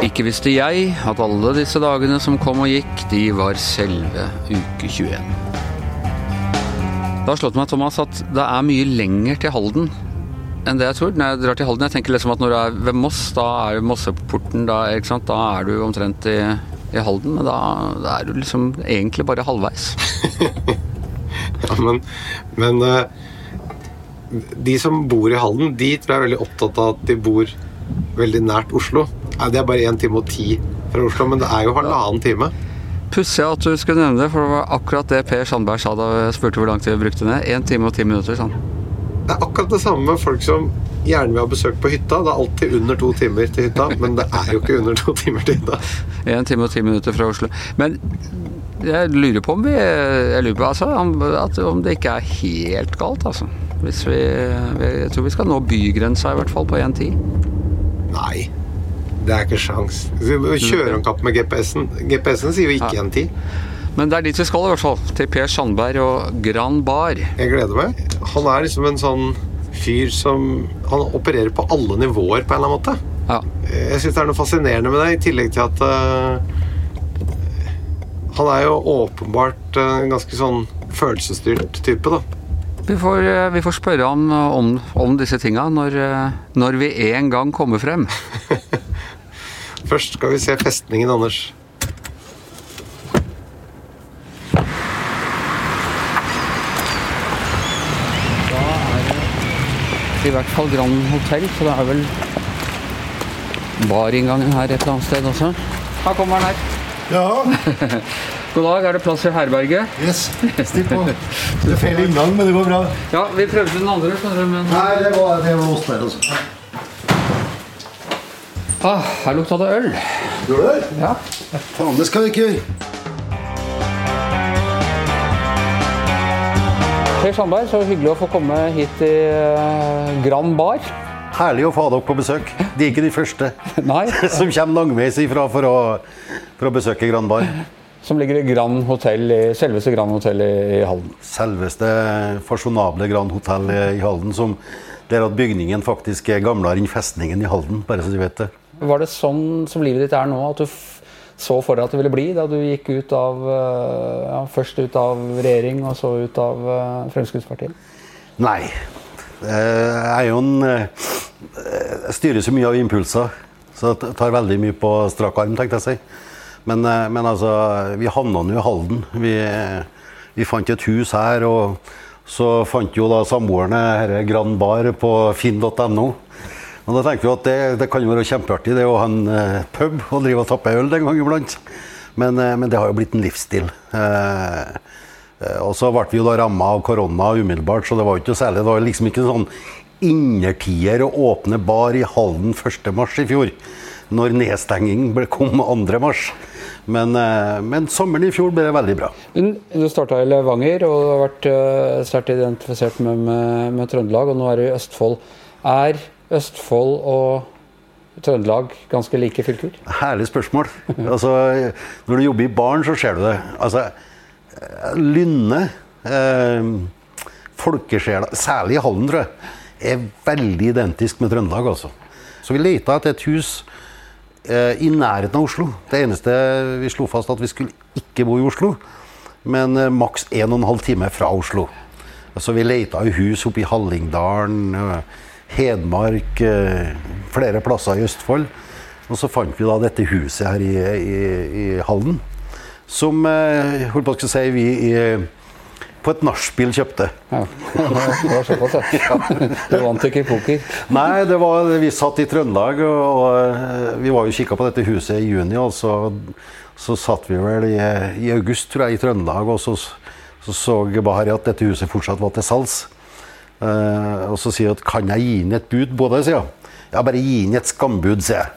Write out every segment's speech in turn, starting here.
Ikke visste jeg at alle disse dagene som kom og gikk, de var selve uke 21. Det har slått meg, Thomas, at det er mye lenger til Halden enn det jeg tror. Når jeg drar til Halden, jeg tenker liksom at når du er ved Moss, da er Mosseporten, da, da er du omtrent i, i Halden. Men da, da, er du liksom egentlig bare halvveis. men, men uh, de som bor i Halden, de tror jeg er veldig opptatt av at de bor veldig nært Oslo. Det er bare én time og ti fra Oslo, men det er jo halvannen time. Pussig at du skulle nevne det, for det var akkurat det Per Sandberg sa da jeg spurte hvor lang tid vi brukte ned. Én time og ti minutter, sånn. Det er akkurat det samme med folk som gjerne vil ha besøk på hytta. Det er alltid under to timer til hytta, men det er jo ikke under to timer til hytta. Én time og ti minutter fra Oslo. Men jeg lurer på om vi lurer på altså, om, om det ikke er helt galt, altså. Hvis vi, jeg tror vi skal nå bygrensa i hvert fall på 1.10. Nei. Det er ikke sjans. Kjøre en kapp med GPS-en. GPS-en sier jo ikke ja. en tid. Men det er dit vi skal, i hvert fall. Til Per Sandberg og Gran Bar. Jeg gleder meg. Han er liksom en sånn fyr som Han opererer på alle nivåer, på en eller annen måte. Ja. Jeg syns det er noe fascinerende med det, i tillegg til at uh, Han er jo åpenbart en ganske sånn følelsesstyrt type, da. Vi får, eh, vi får spørre ham om, om disse tinga når, eh, når vi en gang kommer frem. Først skal vi se festningen, Anders. Da er det i hvert fall Grand Hotell, så det er vel barinngangen her et eller annet sted også. Her kommer han her. Ja. God dag, er det plass i herberget? Yes, still på. Det er feil inngang, men det går bra. Ja, vi prøvde den andre, skjønner du, men Nei, det var, det var oss der, altså. Ah, her lukta det øl. Gjør det? Ja. Faen, det skal vi ikke gjøre. Per Sandberg, så hyggelig å få komme hit til uh, Grand Bar. Herlig å få dere på besøk. De er ikke de første som kommer langveis ifra for å, for å besøke Grand Bar. Som ligger i Grand Hotel, selveste Grand Hotell i, Halden. Selveste fasjonable Grand Hotell i Halden, som, der at bygningen faktisk er gamlere enn festningen i Halden. bare så du vet det. Var det sånn som livet ditt er nå, at du så for deg at det ville bli da du gikk ut av eh, ja, først ut av regjering og så ut av uh, Fremskrittspartiet? Nei. Eh, jeg er jo en Jeg styrer så mye av impulser, så jeg tar veldig mye på strak arm, tenkte jeg å si. Men, men altså, vi havna nå i Halden. Vi, vi, fant et hus her, og så fant jo da samboerne Grand Bar på finn.no. Og Da tenkte vi at det, det kan jo være kjempeartig det å ha en pub og drive og tappe øl den gang iblant. Men, men, det har jo blitt en livsstil. Uh, og så ble vi jo da ramma av korona umiddelbart, så det var jo ikke særlig. Det var liksom ikke sånn innertier å åpne bar i Halden 1.3 i fjor. Når nedstenging kom 2.3. Men, men, sommeren i fjor ble det veldig bra. Du starta i Levanger og har vært sterkt identifisert med, med, med Trøndelag, og nå er du i Østfold. Er Østfold og Trøndelag ganske like fylker? Herlig spørsmål. altså, når du jobber i baren, så ser du det. Altså, Lynne, eh, folkesjela, særlig i Hallen, tror jeg, er veldig identisk med Trøndelag. altså. Så vi leita etter et hus eh, i nærheten av Oslo. Det eneste vi slo fast, at vi skulle ikke bo i Oslo, men eh, maks 1 12 time fra Oslo. Så vi leita i hus oppe i Hallingdalen. Eh, Hedmark, eh, flere plasser i Østfold. Og så fant vi da dette huset her i, i, i Halden, som eh, holdt på å si vi i, på et nachspiel kjøpte. Ja, det var såpass, ja. Du vant ikke poker? Nei, det var, vi satt i Trøndelag, og, og eh, vi var jo kikka på dette huset i juni. og så, så satt vi vel i, i, august, tror jeg, i Trøndelag, og så så, så Bahari at dette huset fortsatt var til salgs. Eh, og så sier hun at kan jeg gi inn et bud på det, sier hun. Ja, bare gi inn et skambud, sier jeg.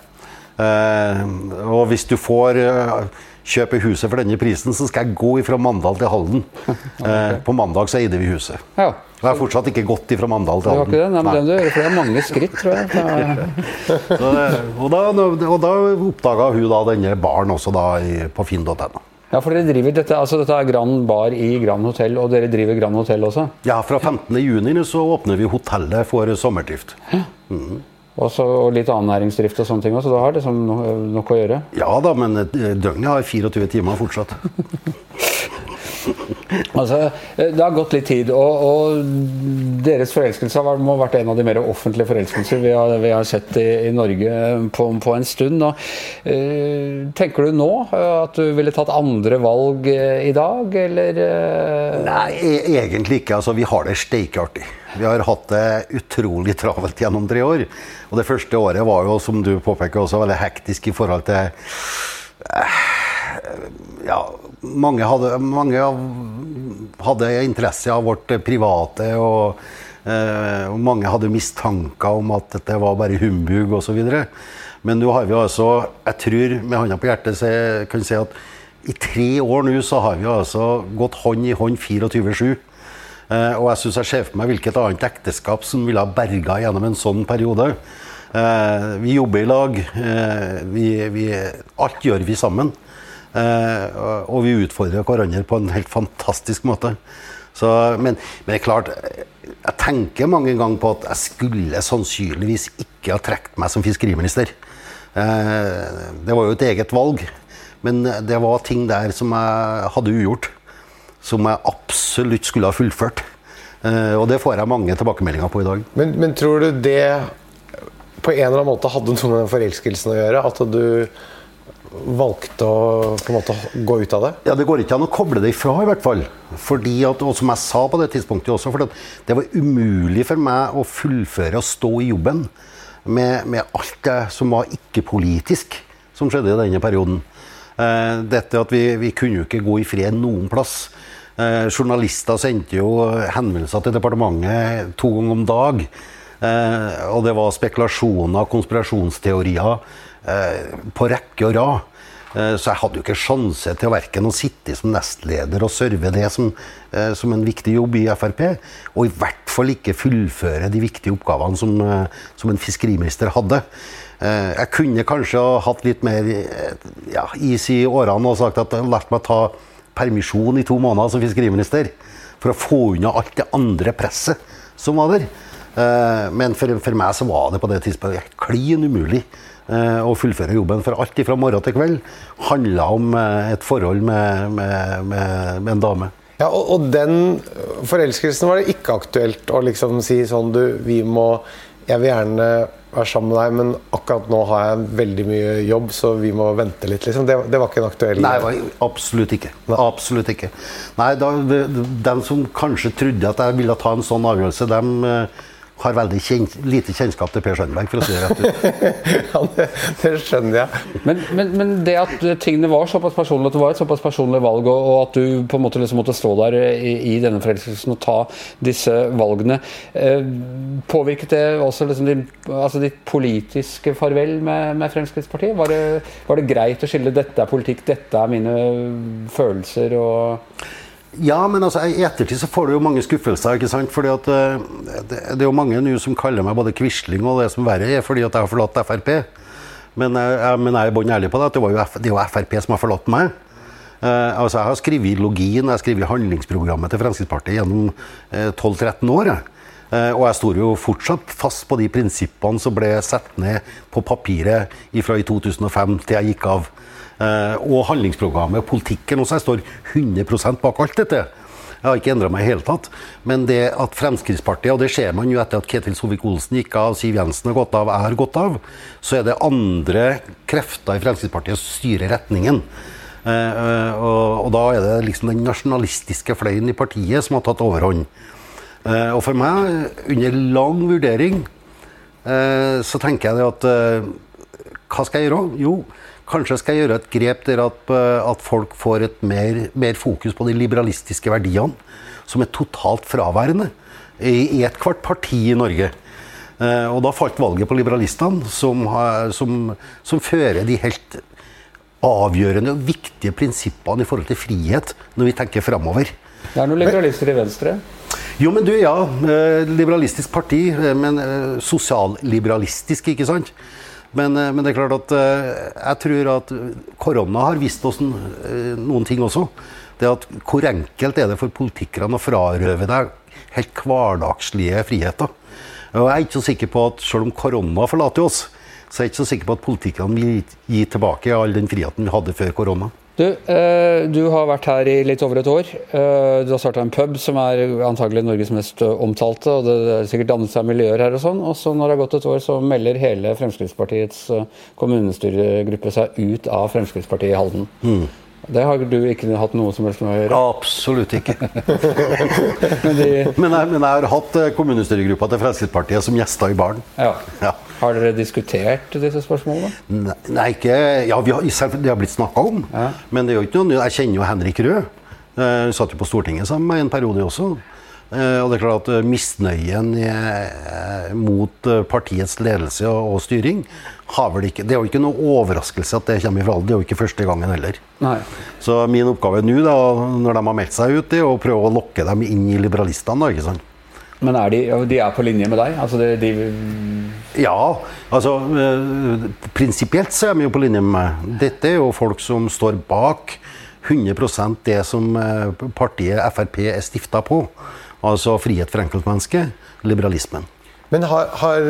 Eh, og hvis du får uh, kjøpe huset for denne prisen, så skal jeg gå fra Mandal til Halden. okay. På mandag så eide vi huset. Ja. Og jeg har fortsatt ikke gått fra Mandal til Halden. Det var ikke det, Nei, men for det er mange skritt, tror jeg. så, og da, og da oppdaga hun da denne baren også da på finn.no. Ja, for dere driver dette, altså dette er Grand Bar i Grand Hotell, og dere driver Grand Hotell også? Ja, fra 15. juni så åpner vi hotellet for sommerdrift. Og og litt annen næringsdrift og sånne ting òg, så da har liksom no- nok å gjøre? Ja da, men eh, døgnet har 24 timer fortsatt. Altså, Det har gått litt tid, og, og deres forelskelse har må ha vært en av de mer offentlige forelskelser vi har, vi har sett i, i Norge på, på en stund. Og, eh, tenker du nå eh, at du ville tatt andre valg eh, i dag, eller eh, Nei, e egentlig ikke. Altså, vi har det steikartig. Vi har hatt det utrolig travelt gjennom tre år. Og det første året var jo, som du påpeker, også veldig hektisk i forhold til eh, Ja, mange hadde, mange hadde interesse av vårt private, og, eh, og mange hadde mistanker om at dette var bare humbug osv. Men nå har vi altså, jeg tror med hånda på hjertet, så jeg kan si at i tre år nå så har vi altså gått hånd i hånd 24-7. Eh, og jeg syns jeg ser for meg hvilket annet ekteskap som ville ha berga gjennom en sånn periode. Eh, vi jobber i lag. Eh, vi, vi, alt gjør vi sammen. Og- vi utfordrer hverandre på en helt fantastisk måte. Så, men, men klart, jeg tenker mange ganger på at jeg skulle sannsynligvis ikke ha trukket meg som fiskeriminister. Det var jo et eget valg, men det var ting der som jeg hadde ugjort. Som jeg absolutt skulle ha fullført. Eh, og det får jeg mange tilbakemeldinger på i dag. Men, men tror du det på en eller annen måte hadde noe med den forelskelsen å gjøre? At du valgte å på en måte gå ut av det? Ja, Det går ikke an å koble det ifra, i hvert fall. Fordi at, og som jeg sa på det tidspunktet også, for det var umulig for meg å fullføre og stå i jobben med, med alt det som var ikke-politisk som skjedde i denne perioden. Eh, dette at vi, vi kunne jo ikke gå i fred noen plass. Eh, journalister sendte jo henvendelser til departementet to ganger om dag. Eh, og det var spekulasjoner, konspirasjonsteorier eh, på rekke og rad. Eh, Så jeg hadde jo ikke sjanse til verken å sitte som nestleder og serve det som, eh, som en viktig jobb i Frp, og i hvert fall ikke fullføre de viktige oppgavene som, eh, som en fiskeriminister hadde. Jeg kunne kanskje ha hatt litt mer ja, is i årene og sagt at la meg ta permisjon i to måneder som fiskeriminister for å få unna alt det andre presset som var der. Eh, Men for, for meg så var det på det tidspunktet klin umulig eh, å fullføre jobben. For alt fra morgen til kveld handla om eh, et forhold med, med, med, med en dame. Ja, og, og den forelskelsen var det ikke aktuelt å liksom si sånn Du, vi må Jeg vil gjerne være sammen med deg, men akkurat nå har jeg veldig mye jobb, så vi må vente litt, liksom. Det, det var ikke en aktuell Nei, absolutt ikke. Absolutt ikke. Nei, da, De som kanskje trodde at jeg ville ta en sånn avgjørelse, dem eh, har veldig kjent, lite kjennskap til Per Sandberg, for å si det rett ut. ja, det, det skjønner jeg. Men, men, men det at tingene var såpass personlige, at det var et såpass personlig valg, og, og at du på en måte liksom måtte stå der i, i denne forelskelsen og ta disse valgene, eh, påvirket det også liksom din, altså ditt politiske farvel med, med Fremskrittspartiet? Var det, var det greit å skille 'dette er politikk, dette er mine følelser' og Ja, men altså, i ettertid så får du jo mange skuffelser. ikke sant? Fordi at eh, det, det er jo mange nå som kaller meg både Quisling og det som verre er, fordi at jeg har forlatt Frp. Men jeg, jeg, men jeg er bånn ærlig på det, at det, jo, er jo Frp som har forlatt meg. Eh, altså, Jeg har skrevet ideologien, jeg har skrevet handlingsprogrammet til Fremskrittspartiet gjennom eh, 12-13 år. Eh, og jeg står jo fortsatt fast på de prinsippene som ble satt ned på papiret fra i 2005 til jeg gikk av. Eh, og handlingsprogrammet, og politikken også. Jeg står 100 bak alt dette. Jeg har ikke endra meg i hele tatt. Men det at Fremskrittspartiet, og det ser man jo etter at Ketil Solvik-Olsen gikk av, Siv Jensen har gått av, jeg har gått av, så er det andre krefter i Fremskrittspartiet som styrer retningen. Eh, eh, og, da er det liksom den nasjonalistiske fløyen i partiet som har tatt overhånd. Og for meg, under lang vurdering, så tenker jeg det at Hva skal jeg gjøre? Jo, kanskje skal jeg gjøre et grep der at, eh, at folk får et mer, mer fokus på de liberalistiske verdiene, som er totalt fraværende i, i ethvert parti i Norge. Eh, og da falt valget på liberalistene, som, som, som fører de helt avgjørende og viktige prinsippene i forhold til frihet når vi tenker framover. Det er noen liberalister i Venstre. Jo, men du, ja. eh, Liberalistisk parti, men sosialliberalistisk, ikke sant? Men, eh, men, det er klart at eh, jeg tror at korona har vist oss noen ting også. Det at Hvor enkelt er det for politikerne å frarøve deg helt hverdagslige friheter? Og jeg er ikke så sikker på at selv om korona forlater oss, så er jeg ikke så sikker på at politikerne vil gi tilbake all den friheten vi hadde før korona. Du, eh, du har vært her i litt over et år. Eh, du har starta en pub som er antagelig Norges mest omtalte. og Det er sikkert dannet seg miljøer her og sånn. Og så når det har gått et år, så melder hele Fremskrittspartiets eh, kommunestyregruppe seg ut av Fremskrittspartiet i Halden. Mm. Det har du ikke hatt noe som helst med å gjøre? Absolutt ikke. men, de... men, jeg, men, jeg, har hatt eh, kommunestyregruppa til Fremskrittspartiet som gjester i baren. Ja. ja. Har dere diskutert disse spørsmålene? Nei, nei ikke Ja, har, det har blitt snakka om. Ja. Men det er jo ikke noe Jeg kjenner jo Henrik Røe. Uh, satt jo på Stortinget sammen med en periode også. Uh, og det er klart at Misnøyen uh, mot partiets ledelse og, og styring har vel ikke Det er jo ikke noe overraskelse at det kommer ifra alle. Det er jo ikke første gangen heller. Nei. Så min oppgave nå, da, når de har meldt seg ut, er å prøve å lokke dem inn i liberalistene. da, ikke sant? Men er de, de, er på linje med deg? Altså de, de ja, altså øh, Prinsipielt så er de jo på linje med meg. Dette er jo folk som står bak 100% det som øh, partiet Frp er stifta på. Altså frihet for enkeltmennesket, liberalismen. Men har, har,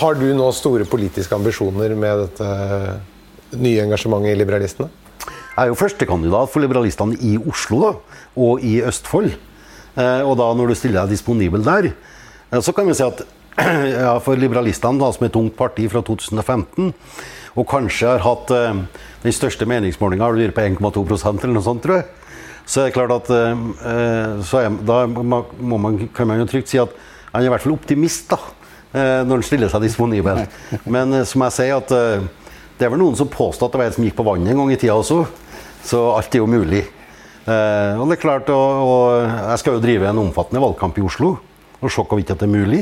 har, du nå store politiske ambisjoner med dette nye engasjementet i Liberalistene? Jeg er jo førstekandidat for Liberalistene i Oslo da, og i Østfold. Eh, og da når du stiller deg disponibel der, eh, så kan vi si at ja, for Liberalistene, da, som er et ungt parti fra 2015, og kanskje har hatt eh, den største meningsmålinga på 1,2% eller noe sånt, tror jeg, så er det klart at er, da man, kan man jo trygt si at han er i hvert fall optimist da, når han stiller seg disponibel. Men som jeg sier, at det er vel noen som påstår at det var en som gikk på vannet en gang i tida også. Så alt er jo mulig. Eh, og det er klart, og, og, Jeg skal jo drive en omfattende valgkamp i Oslo og se hvorvidt det er mulig.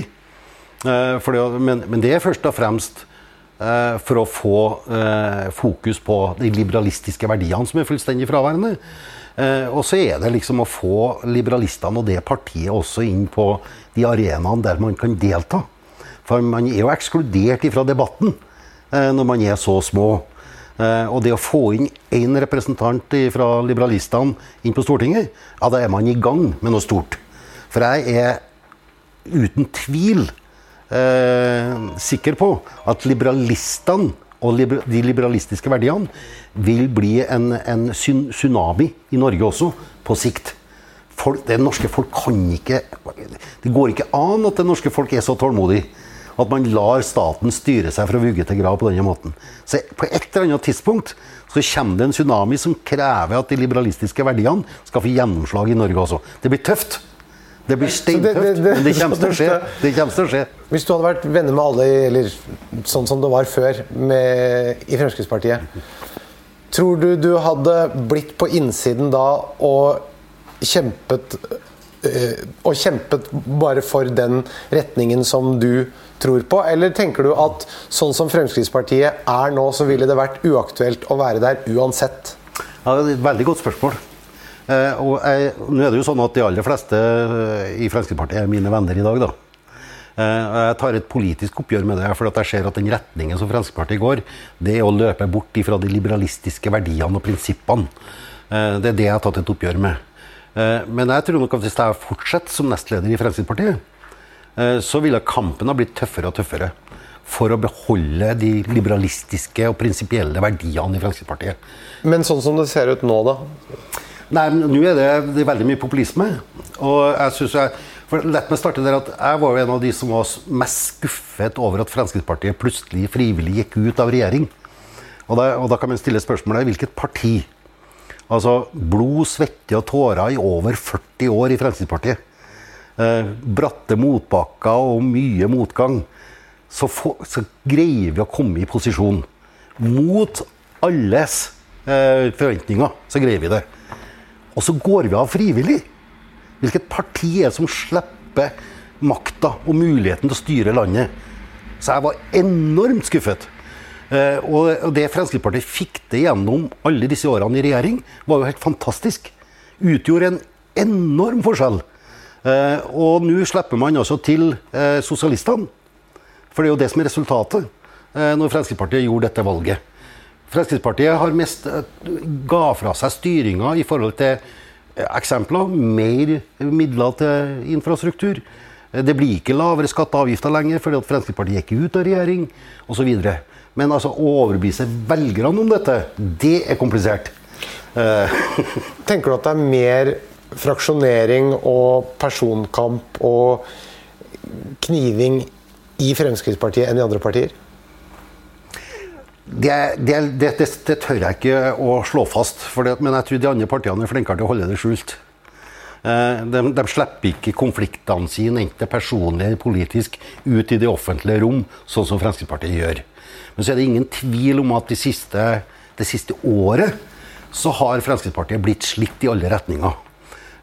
Eh, det, men, men, det er først og fremst eh, for å få eh, fokus på de liberalistiske verdiene som er fullstendig fraværende. Eh, og så er det liksom å få liberalistene og det partiet også inn på de arenaene der man kan delta. For man er jo ekskludert fra debatten eh, når man er så små. Eh, og det å få inn én representant fra liberalistene inn på Stortinget, ja, da er man i gang med noe stort. For jeg er uten tvil eh, sikker på at liberalistene og de liberalistiske verdiene vil bli en, en tsunami i Norge også, på sikt. Folk, det norske folk kan ikke Det går ikke an at det norske folk er så tålmodig. At man lar staten styre seg fra vugge til grav på denne måten. Så på et eller annet tidspunkt så kommer det en tsunami som krever at de liberalistiske verdiene skal få gjennomslag i Norge også. Det blir tøft. Det blir steintøft, men det kommer til å skje. Det kommer til å skje. Hvis du hadde vært venner med alle, eller sånn som det var før med, i Fremskrittspartiet, tror du du hadde blitt på innsiden da og kjempet og kjempet bare for den retningen som du tror på? Eller tenker du at sånn som Fremskrittspartiet er nå, så ville det vært uaktuelt å være der uansett? Ja, det er et veldig godt spørsmål. Eh, og jeg, nå er det jo sånn at De aller fleste eh, i Fremskrittspartiet er mine venner i dag. da. Eh, jeg tar et politisk oppgjør med det, for jeg ser at den retningen som Fremskrittspartiet går, det er å løpe bort fra de liberalistiske verdiene og prinsippene. Eh, det er det jeg har tatt et oppgjør med. Eh, men jeg tror nok at hvis jeg fortsetter som nestleder i Fremskrittspartiet, Eh, så ville kampen ha blitt tøffere og tøffere for å beholde de liberalistiske og prinsipielle verdiene i Fremskrittspartiet. Men sånn som det ser ut nå, da? Nei, Nå er det, det er veldig mye populisme. Og jeg synes jeg, for Lett meg starte der at jeg var jo en av de som var mest skuffet over at Fremskrittspartiet plutselig frivillig gikk ut av regjering. Og da, og da kan man stille spørsmålet hvilket parti? Altså blod, svette og tårer i over 40 år i Fremskrittspartiet eh, bratte motbakker og mye motgang, så, for, så, greier vi å komme i posisjon. Mot alles eh, forventninger så greier vi det. Og så går vi av frivillig. Hvilket parti er det som slipper makta og muligheten til å styre landet? Så jeg var enormt skuffet. Eh, og det Fremskrittspartiet fikk det gjennom alle disse årene i regjering, var jo helt fantastisk. Utgjorde en enorm forskjell Eh, og nå slipper man altså til eh, sosialistene. For det er jo det som er resultatet. når Fremskrittspartiet gjorde dette valget. Fremskrittspartiet har mest ga fra seg styringa i forhold til eksempler. Mer midler til infrastruktur. Det blir ikke lavere skatter og avgifter lenger fordi at Fremskrittspartiet gikk ut av regjering osv. Men altså, å overbevise velgerne om dette, det er komplisert. Eh, Tenker du at det er mer fraksjonering og personkamp og kniving i Fremskrittspartiet enn i andre partier? Det, det, det, det, tør jeg ikke å slå fast, det, men jeg tror de andre partiene er flinkere til å holde det skjult. Eh, De, de slipper ikke konfliktene sine, enten personlig eller politisk, ut i det offentlige rom, sånn som Fremskrittspartiet gjør. Men så er det ingen tvil om at det siste, det siste året så har Fremskrittspartiet blitt slitt i alle retninger.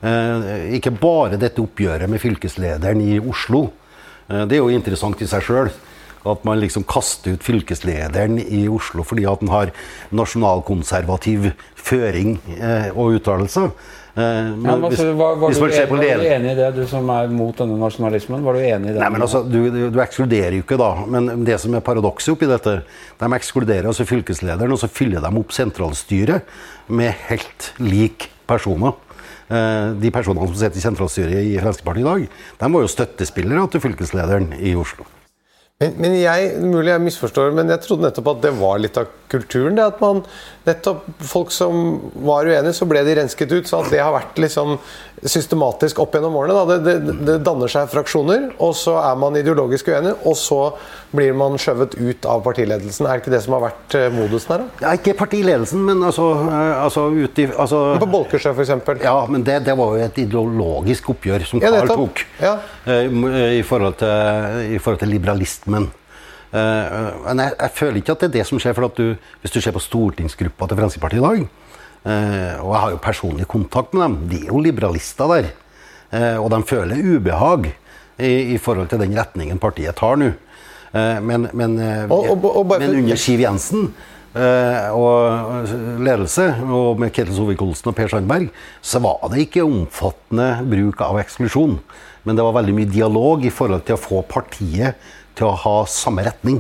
Eh, Ikke bare dette oppgjøret med fylkeslederen i Oslo. Eh, Det er jo interessant i seg sjøl. At man liksom kaster ut fylkeslederen i Oslo fordi at han har nasjonalkonservativ føring eh, og uttalelser. Eh, men Ja, men, hvis- altså, var, var, hvis du man ser var du enig i det, du som er mot denne nasjonalismen? Var du enig i det? Nei, men altså, du, du, du ekskluderer jo ikke, da. Men det som er paradokset oppi dette, de ekskluderer altså fylkeslederen, og så fyller de opp sentralstyret med helt lik personer. Eh, De personene som sitter i sentralstyret i Fremskrittspartiet i dag, de var jo støttespillere til fylkeslederen i Oslo. Men, men jeg, mulig jeg misforstår, men jeg trodde nettopp at det var litt av kulturen. det at man, nettopp Folk som var uenige, så ble de rensket ut. Så at det har vært liksom systematisk opp gjennom årene. Da. Det, det, det danner seg fraksjoner, og så er man ideologisk uenig, og så blir man skjøvet ut av partiledelsen. Er det ikke det som har vært eh, modusen her? da? Ja, ikke partiledelsen, men altså, eh, altså, uti, altså men På Bolkesjø, f.eks. Ja, men det, det var jo et ideologisk oppgjør som Ja, Karl nettopp. tok Ja. eh, i, forhold til, i forhold til liberalismen. Eh, men jeg, jeg føler ikke at det er det som skjer. for at du, Hvis du ser på stortingsgruppa til Fremskrittspartiet i dag, eh, og jeg har jo personlig kontakt med dem, de er jo liberalister der. Eh, og de føler ubehag i, i forhold til den retningen partiet tar nå. Men, men, Og- og- og bare men under Siv Jensen og ledelse, og med Ketil Solvik-Olsen og Per Sandberg, så var det ikke omfattende bruk av eksklusjon. Men det var veldig mye dialog i forhold til å få partiet til å ha samme retning.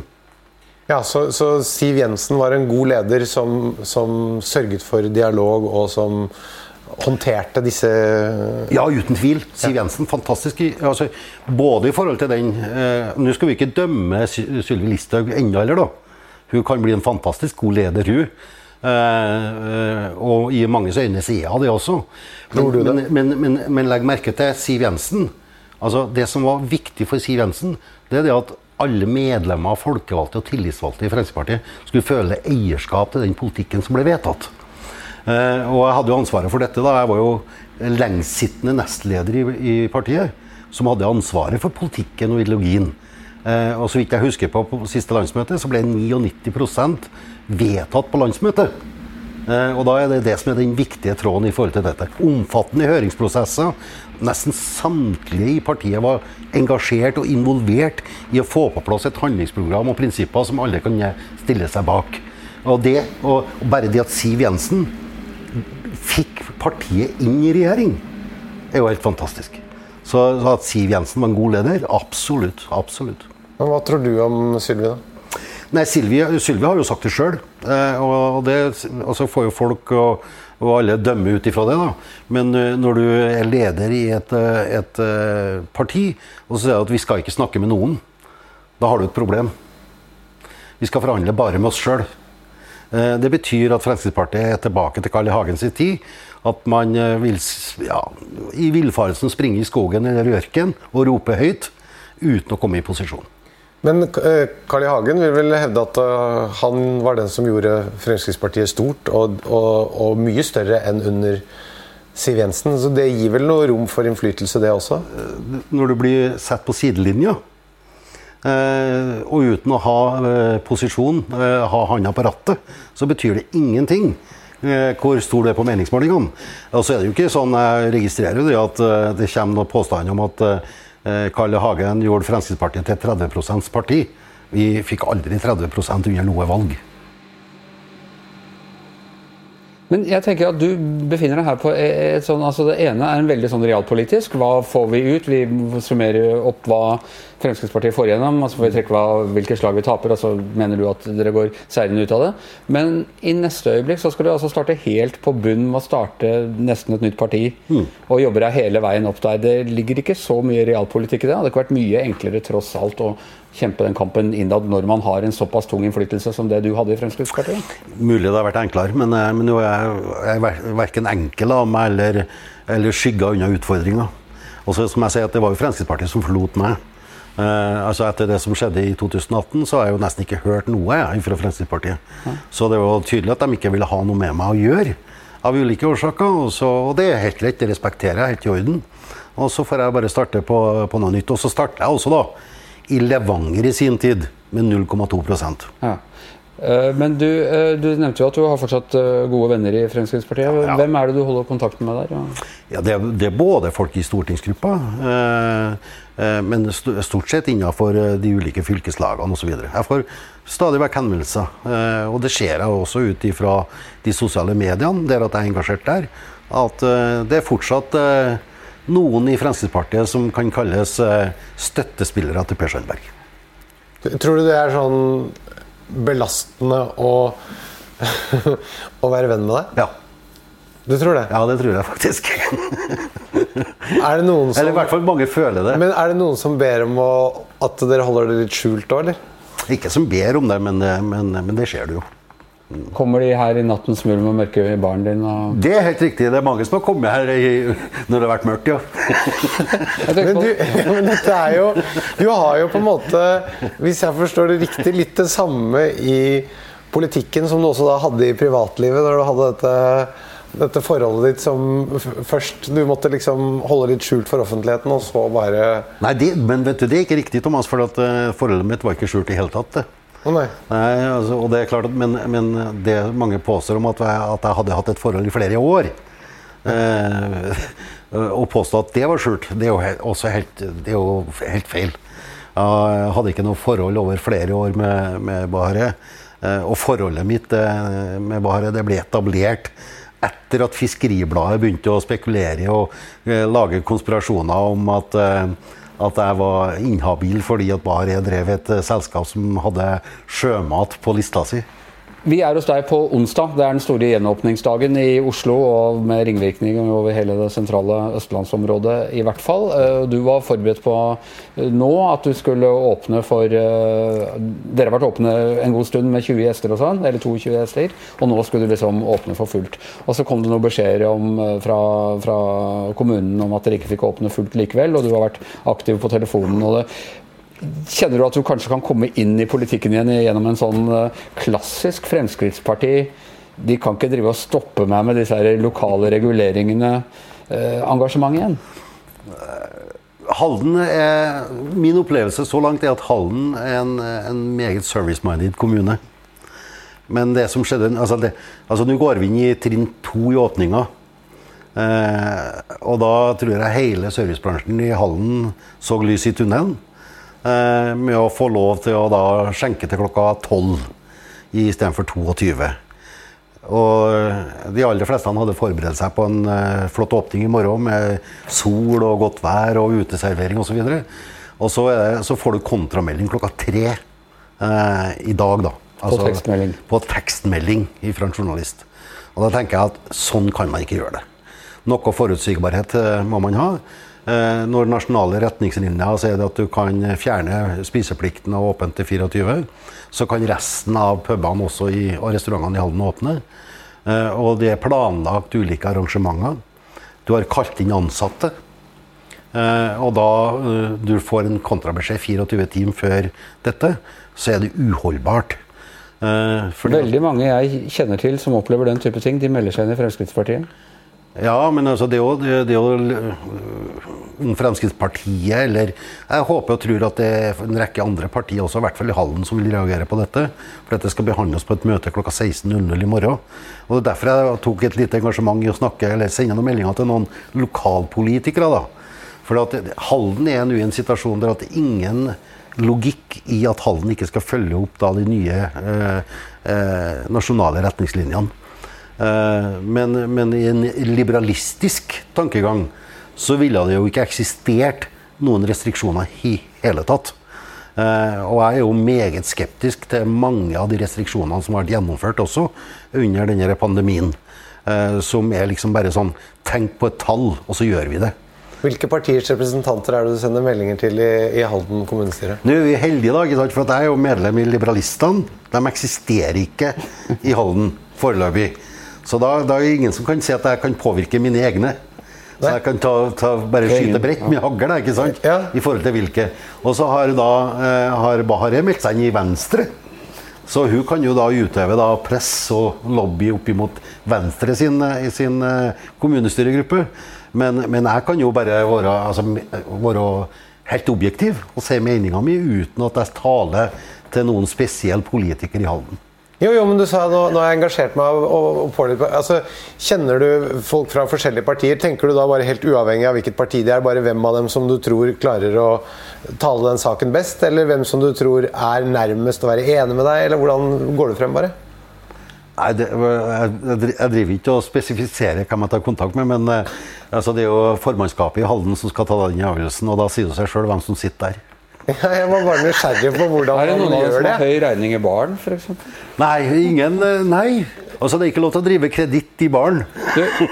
Ja, så, så Siv Jensen var en god leder som, som sørget for dialog, og som håndterte disse Ja, uten tvil. Siv Jensen, fantastisk. Altså, både i forhold til den eh, Nå skal vi ikke dømme Sy- Sylvi Listhaug ennå heller, da. Hun kan bli en fantastisk god leder, hun. Eh, eh, og i manges øyne så er hun det også. Men, Tror du det? Men, men, men, men legg merke til Siv Jensen. Altså, det som var viktig for Siv Jensen, det er det at alle medlemmer, folkevalgte og tillitsvalgte i Fremskrittspartiet skulle føle eierskap til den politikken som ble vedtatt. Eh, og jeg hadde jo ansvaret for dette. da. Jeg var jo lengstsittende nestleder i, i partiet, som hadde ansvaret for politikken og ideologien. Eh, og så vidt jeg husker på, på siste landsmøte, så ble 99% vedtatt på landsmøtet. Eh, og da er det det som er den viktige tråden i forhold til dette. Omfattende høringsprosesser. Nesten samtlige i partiet var engasjert og involvert i å få på plass et handlingsprogram og prinsipper som alle kan stille seg bak. Og, det, og bare det at Siv Jensen fikk partiet inn i regjering, er jo helt fantastisk. Så, så at Siv Jensen var en god leder, absolutt. Absolutt. Men Hva tror du om Sylvi, da? Nei, Sylvi, Sylvi har jo sagt det sjøl. Eh, og og så får jo folk og, og alle dømme ut ifra det. da. Men eh, når du er leder i et, eh, et parti og så sier at vi skal ikke snakke med noen, da har du et problem. Vi skal forhandle bare med oss sjøl. Det betyr at Fremskrittspartiet er tilbake til Carl I. Hagens tid. At man vil ja, i villfarelsen springe i skogen eller ørken og rope høyt uten å komme i posisjon. Men eh, Carl I. Hagen vil vel hevde at eh, han var den som gjorde Fremskrittspartiet stort, og, og, og mye større enn under Siv Jensen. Så det gir vel noe rom for innflytelse, det også? når du blir satt på sidelinja, eh, og uten å ha eh, posisjon, eh, ha handa på rattet, så betyr det ingenting eh, hvor stor du er på meningsmålingene. Og så er det jo ikke sånn, jeg registrerer jo det at eh, det kommer noen påstander om at eh, Carl I. Hagen gjorde Fremskrittspartiet til et 30 parti. Vi fikk aldri 30% under noe valg. Men jeg tenker at du befinner deg her på et sånn altså Det ene er en veldig sånn realpolitisk. Hva får vi ut? Vi summerer opp hva Fremskrittspartiet får igjennom. altså får vi trekke hva, hvilke slag vi taper, og så mener du at dere går seirende ut av det. Men i neste øyeblikk så skal du altså starte helt på bunn med å starte nesten et nytt parti. Mm. Og jobbe deg hele veien opp der. Det ligger ikke så mye realpolitikk i det. Det hadde ikke vært mye enklere tross alt å kjempe den kampen innad når man har en såpass tung innflytelse som det du hadde i Fremskrittspartiet? Mulig det har vært enklere, men, eh, men jeg er verken enkel av meg eller, eller skygga unna utfordringer. Og så som jeg sier, at det var jo Fremskrittspartiet som forlot meg. Eh, altså Etter det som skjedde i 2018, så har jeg jo nesten ikke hørt noe jeg, fra Fremskrittspartiet. Ja. Så det var tydelig at de ikke ville ha noe med meg å gjøre. Av ulike årsaker. Og, så, og det er helt greit, det respekterer jeg helt i orden. Og så får jeg bare starte på, på noe nytt. Og så starter jeg også, da i Levanger i sin tid med 0,2 ja. Eh, men du, eh, du, nevnte jo at du har fortsatt eh, gode venner i Fremskrittspartiet. Ja. Hvem er det du holder kontakten med der? Ja, ja det, er, det, er, både folk i stortingsgruppa, men stort sett innenfor de ulike fylkeslagene osv. Jeg får stadig vekk henvendelser, og det ser jeg også ut ifra de sosiale mediene, der at jeg er engasjert der, at det er fortsatt noen i Fremskrittspartiet som kan kalles eh, støttespillere til Per Sandberg. Tror du det er sånn belastende å, å være venn med deg? Ja. Du tror det? Ja, det tror jeg faktisk. er det noen som, eller i hvert fall mange føler det. Men Er det noen som ber om å, at dere holder det litt skjult da, eller? Ikke som ber om det, men, men, men det skjer det jo. Kommer de her i nattens mulm og mørke i baren din? Og... Det er helt riktig. Det er mange som har kommet her i, når det har vært mørkt, ja. men, du, men dette er jo Du har jo på en måte, hvis jeg forstår det riktig, litt det samme i politikken som du også da hadde i privatlivet, når du hadde dette, dette forholdet ditt som først du måtte liksom holde litt skjult for offentligheten, og så bare Nei, det, men vet du, det er ikke riktig, Thomas, for at, uh, forholdet mitt var ikke skjult i hele tatt. det. Oh, nei. nei altså, og det er klart at, men, men, det mange påstår om at jeg, at jeg, hadde hatt et forhold i flere år eh, Å påstå at det var skjult, det er jo også helt, det er jo helt feil. Jeg hadde ikke noe forhold over flere år med, med Bahareh. Eh, og forholdet mitt eh, med Bahareh ble etablert etter at Fiskeribladet begynte å spekulere og eh, lage konspirasjoner om at eh, at jeg var inhabil fordi at Bar drev et selskap som hadde sjømat på lista si. Vi er hos deg på onsdag. Det er den store gjenåpningsdagen i Oslo, og med ringvirkninger over hele det sentrale østlandsområdet i hvert fall. Eh, du var forberedt på eh, nå at du skulle åpne for eh, Dere har vært åpne en god stund med 20 gjester og sånn, eller 22 gjester, og nå skulle du liksom åpne for fullt. Og så kom det noen beskjeder fra, fra kommunen om at dere ikke fikk åpne fullt likevel, og du har vært aktiv på telefonen. og det Kjenner du at du kanskje kan komme inn i politikken igjen gjennom en sånn eh, klassisk Fremskrittsparti De kan ikke drive og stoppe meg med disse lokale reguleringene. Eh, engasjement igjen? Halden er, Min opplevelse så langt er at Halden er en, en meget service-minded kommune. Men det som skjedde altså, det, altså Nå går vi inn i trinn to i åpninga. Eh, og da tror jeg hele servicebransjen i Halden så lys i tunnelen. Eh, med å få lov til å da skjenke til klokka 12 istedenfor 22. Og eh, de aller fleste hadde forberedt seg på en uh, flott åpning i morgen med sol og godt vær og uteservering osv. Og, og så, så, får du kontramelding klokka tre eh, i dag, da. Altså, på tekstmelding? På tekstmelding fra en journalist. Og da tenker jeg at sånn kan man ikke gjøre det. Noe forutsigbarhet må man ha. Eh, når nasjonale retningslinjer sier at du kan fjerne spiseplikten og åpent til 24, så kan resten av pubene i, og restaurantene i Halden åpne. Eh, og det er planlagt ulike arrangementer. Du har kalt inn ansatte. Eh, og da du får en kontrabeskjed 24 timer før dette, så er det uholdbart. Veldig mange jeg kjenner til som opplever den type ting, de melder seg inn i Fremskrittspartiet. Ja, men altså det er jo om Fremskrittspartiet eller Jeg håper og tror at det er en rekke andre partier også, i hvert fall i Hallen, som vil reagere på dette. For dette skal behandles på et møte klokka 16.00 i morgen. Og Det er derfor jeg tok et lite engasjement i å snakke eller sende noen meldinger til noen lokalpolitikere. da. For at Halden er nå i en situasjon der at det ingen logikk i at Halden ikke skal følge opp da de nye eh, eh, nasjonale retningslinjene. Eh, men, men i en liberalistisk tankegang så ville det jo ikke eksistert noen restriksjoner i hele tatt. Eh, og jeg er jo meget skeptisk til mange av de restriksjonene som har vært gjennomført også under denne pandemien. Eh, som er liksom bare sånn Tenk på et tall, og så gjør vi det. Hvilke partiers representanter er det du sender meldinger til i, i Halden kommunestyre? Nå er vi heldige, i dag, for at jeg er jo medlem i Liberalistene. De eksisterer ikke i Halden foreløpig. Så da, da er det ingen som kan si at jeg kan påvirke mine egne. Så jeg kan ta, ta, bare skyte bredt med hagl, ikke sant? I forhold til hvilke. Og så har da eh, har Bahareh meldt seg inn i Venstre. Så hun kan jo da utøve da press og lobby opp imot Venstre sin, eh, i sin eh, kommunestyregruppe. Men, men jeg kan jo bare være, altså, være helt objektiv og si meninga mi uten at jeg taler til noen spesiell politiker i Halden. Jo, jo, men du sa nå, nå har jeg engasjert meg og, og, pålitt, på altså, Kjenner du folk fra forskjellige partier? Tenker du da bare helt uavhengig av hvilket parti de er, bare hvem av dem som du tror klarer å tale den saken best? Eller hvem som du tror er nærmest å være enig med deg? Eller hvordan går du frem, bare? Nei, det, jeg jeg driver ikke og spesifiserer hvem jeg tar kontakt med, men eh, altså, det er jo formannskapet i Halden som skal ta den avgjørelsen, og da sier det seg sjøl hvem som sitter der. Ja, jeg var bare nysgjerrig på hvordan man gjør det. Er det noen av dere som har høy regning i baren, f.eks.? Nei, ingen eh, Nei. Altså, det er ikke lov til å drive kreditt i baren.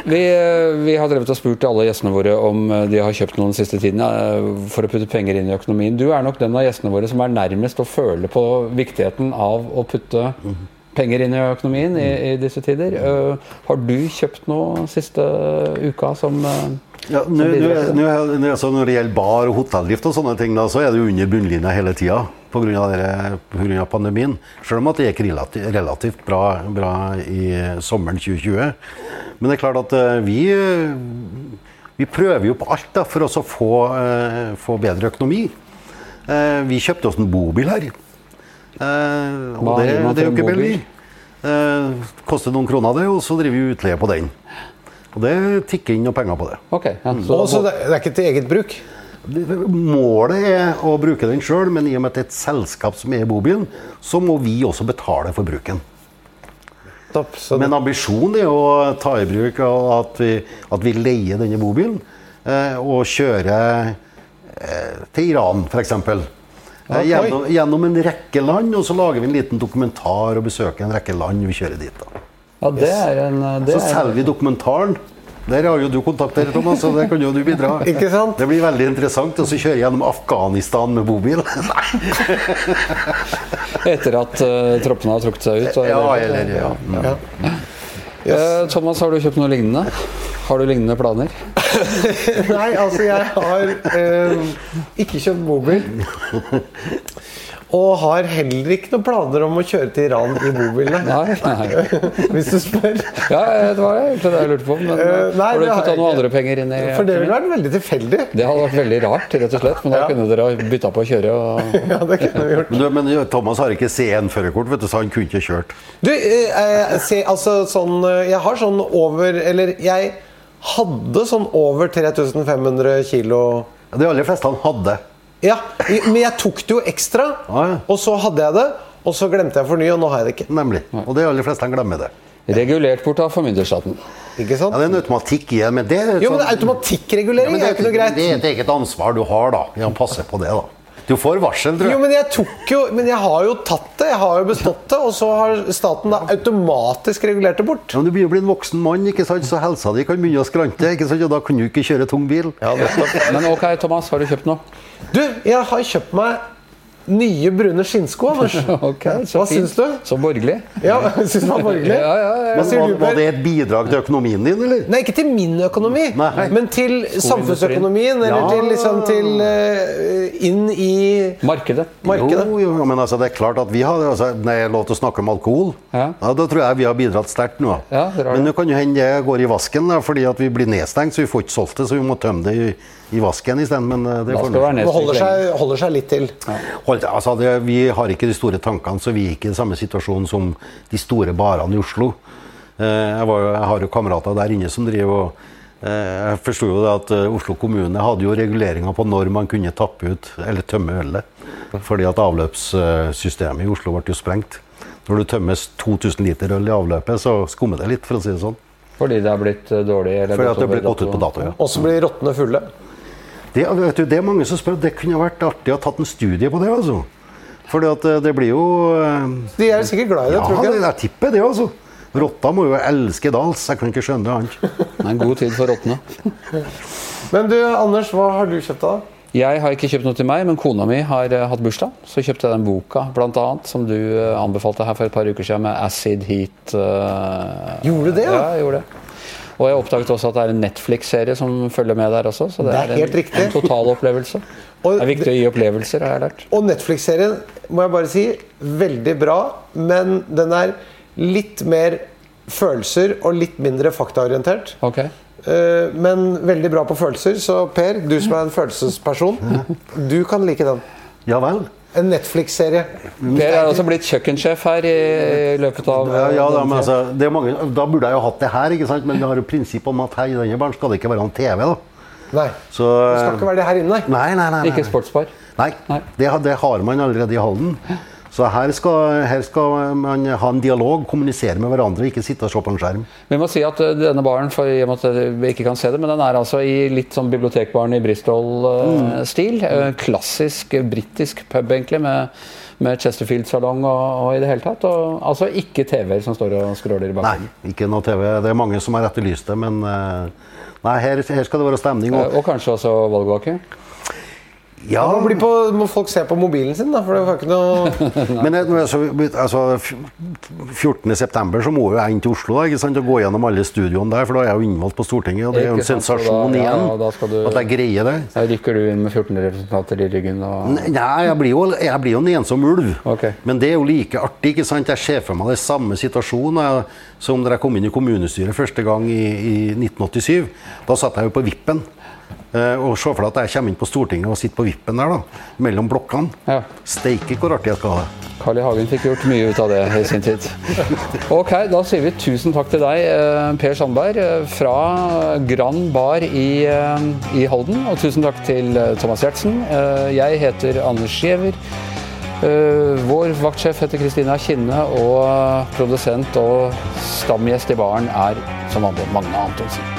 Vi, eh, vi har drevet og spurt alle gjestene våre om eh, de har kjøpt noe den siste tiden for å putte penger inn i økonomien. Du er nok den av gjestene våre som er nærmest å føle på viktigheten av å putte penger inn i økonomien i, i disse tider. Har du kjøpt noe siste uka som Ja, nå, nå, nå, altså, når det gjelder bar og hotelldrift, og sånne ting, da, så er det jo under bunnlinja hele tida pga. pandemien. Selv om at det gikk relativt, relativt bra, bra i sommeren 2020. Men det er klart at eh, vi, vi prøver jo på alt da, for å få, eh, få bedre økonomi. Eh, vi kjøpte oss en bobil her. Eh, og det, det er jo ikke billig. Eh, koster noen kroner, det, og så driver vi utleie på den. Og det tikker inn noen penger på det. Okay, Ja, så, mm. så det, det er ikke til eget bruk? Målet er å bruke den sjøl, men i og med at det er et selskap som er i bobilen, så må vi også betale for bruken. Topp. Så Men ambisjonen er å ta i bruk at vi, at vi leier denne bobilen eh, og kjører eh, til Iran, f.eks. Eh, gjennom, gjennom en rekke land, og så lager vi en liten dokumentar og besøker en rekke land vi kjører dit. da. Ja, det er en eh, det Så er, selger vi dokumentaren. Der har jo du kontakter, Thomas, så der kan jo du bidra. Ikke sant? Det blir veldig interessant å så kjøre gjennom Afghanistan med bobil. Etter at uh, troppene har trukket seg ut. Ja, eller ja. ja. Eh, Thomas, har du kjøpt noe lignende? Har du lignende planer? Nei, altså jeg har eh, ikke kjøpt bobil. Og har heller ikke noen planer om å kjøre til Iran i bobilene. Nei? nei. Hvis du spør. Ja, det var egentlig det jeg lurte på. Men eh, nei, har du ikke tatt noen andre penger inn i For det ville vært veldig tilfeldig. Det hadde vært veldig rart, rett og slett. Men da Ja. kunne dere ha bytta på å kjøre. Og... Ja, det kunne vi gjort. Men, du, men Thomas har ikke C1-førerkort, vet du, så han kunne ikke kjørt. Du, eh, eh, se, altså sånn Jeg har sånn over Eller jeg hadde sånn over 3500 kilo De aller fleste han hadde. Ja, men jeg tok det jo ekstra, Ah, ja. og så hadde jeg det. Og så glemte jeg å fornye, og nå har jeg det ikke. Nemlig. Og de aller fleste han glemmer det. Regulert bort av formynderstaten. Ikke sant? Ja, det er en automatikk i det, men det er Jo, men sånn- Automatikkregulering Ja, men er jo ikke noe greit. Det er et eget ansvar du har, da. Ja, passe på det, da. Du får varsel, tror Jo, jeg. men jeg tok jo Men jeg har jo tatt det. Jeg har jo bestått det. Og så har staten da automatisk regulert det bort. Ja, men du begynner å bli en voksen mann, ikke sant? så helsa di kan begynne å skrante. ikke sant? Og da kan du ikke kjøre tung bil. Ja. Men ok, Thomas, har du kjøpt noe? Du, jeg har kjøpt meg nye brune skinnsko, Anders. okay, så Hva syns du? Så borgerlig. Ja, synes syns det var borgerlig. Ja, ja, ja. Men var, var det et bidrag til økonomien din, eller? Nei, ikke til min økonomi, Nei. men til samfunnsøkonomien. Eller Ja. til liksom til uh, inn i Markedet. markedet. Jo, jo, men altså, det er klart at vi har altså, Når jeg lov til å snakke om alkohol, Ja. da tror jeg vi har bidratt sterkt nå. Ja, men nå kan jo hende det går i vasken da, fordi at vi blir nedstengt, så vi får ikke solgt det. Så vi må tømme det i, i vasken isteden. Men eh, det får det være Det holder seg, holder seg litt til. Hold, altså det, vi har ikke de store tankene, så vi er ikke i samme situasjon som de store barene i Oslo. Eh, jeg, var, jeg har jo kamerater der inne som driver og eh, Jeg forsto jo det at Oslo kommune hadde jo reguleringer på når man kunne tappe ut eller tømme ølet. Fordi at avløpssystemet i Oslo ble jo sprengt. Når du tømmer 2000 liter øl i avløpet, så skummer det litt, for å si det sånn. Fordi det er blitt dårlig? Eller Fordi at det har blitt gått ut på dato, ja. Og så blir rottene fulle. Det, vet du, det er mange som spør. Det kunne vært artig å ha tatt en studie på det, altså. Fordi at eh, det blir jo eh, De er sikkert glad i det, Ja, tror jeg. det ikke? jeg tipper det, altså. Rotta må jo elske dals. Jeg kan ikke skjønne det annet. Det er en god tid for rottene. Men du, Anders, hva har du kjøpt da? Jeg har ikke kjøpt noe til meg, men kona mi har eh, hatt bursdag. Så kjøpte jeg den boka, blant annet, som du anbefalte her for et par uker siden, med Acid Heat. Uh, Gjorde du det, ja? Ja, jeg gjorde det. Og jeg oppdaget også at det er en Netflix-serie som følger med der også. Så det, Det er er, helt en, riktig. en totalopplevelse. Og Det er viktig å gi opplevelser, har jeg lært. Og Netflix-serien, må jeg bare si, veldig bra, men den er litt mer følelser og litt mindre faktaorientert. Ok. Eh, Men veldig bra på følelser, så Per, du som er en følelsesperson, du kan like den. Ja vel. En Netflix-serie. Per er også blitt kjøkkensjef her i, i løpet av Ja, ja da, men altså, det er mange, da burde jeg jo hatt det her, ikke sant? men vi har jo prinsippet om at her i denne baren skal det ikke være en TV. da. Nei. Så, Det skal ikke være det her inne, nei. Nei, nei, nei. nei. Ikke sportsbar. Nei, Nei. Det, har- det har man allerede i Halden. Så her skal, her skal man ha en dialog, kommunisere med hverandre, ikke sitte og se på en skjerm. Vi må si at eh, denne baren, for i og med at vi ikke kan se det, men den er altså i litt sånn bibliotekbaren i Bristol-stil. Klassisk eh, britisk pub, egentlig, med, med Chesterfield-salong og, og i det hele tatt. Og, altså ikke TV-er som står og skråler i bakgrunnen. Nei, ikke noe TV. Det er mange som har etterlyst det, men eh, nei, her, her skal det være stemning. Og, Og kanskje også valgvake. Ja, Må, bli på, må folk se på mobilen sin, da? For det var ikke noe men altså, altså, f- 14. september så må jo jeg inn til Oslo da, ikke sant, og gå gjennom alle studioene der, for da er jeg jo innvalgt på Stortinget, og det er jo en sant, sensasjon da- ja, igjen skal du- at jeg greier det. Da rykker du inn med 14 representanter i ryggen. Og... Nei, jeg blir jo, jeg blir jo en ensom ulv. Okay. Men det er jo like artig. ikke sant? Jeg ser for meg det samme situasjonen som da jeg kom inn i kommunestyret første gang i, i 1987. Da satt jeg jo på vippen. Eh, og Se for deg at jeg kommer inn på Stortinget og sitter på vippen der, da, mellom blokkene. Ja. Steike hvor artig jeg skal ha det. Carl I. Hagen fikk gjort mye ut av det i sin tid. Ok, Da sier vi tusen takk til deg, eh, Per Sandberg, eh, fra Grand Bar i, i Halden. Og tusen takk til Thomas Giertsen. Eh, Jeg heter Anders Giæver. Vår vaktsjef heter Kristina Kinne, og produsent og stamgjest i baren er som vanlig Magne Antonsen.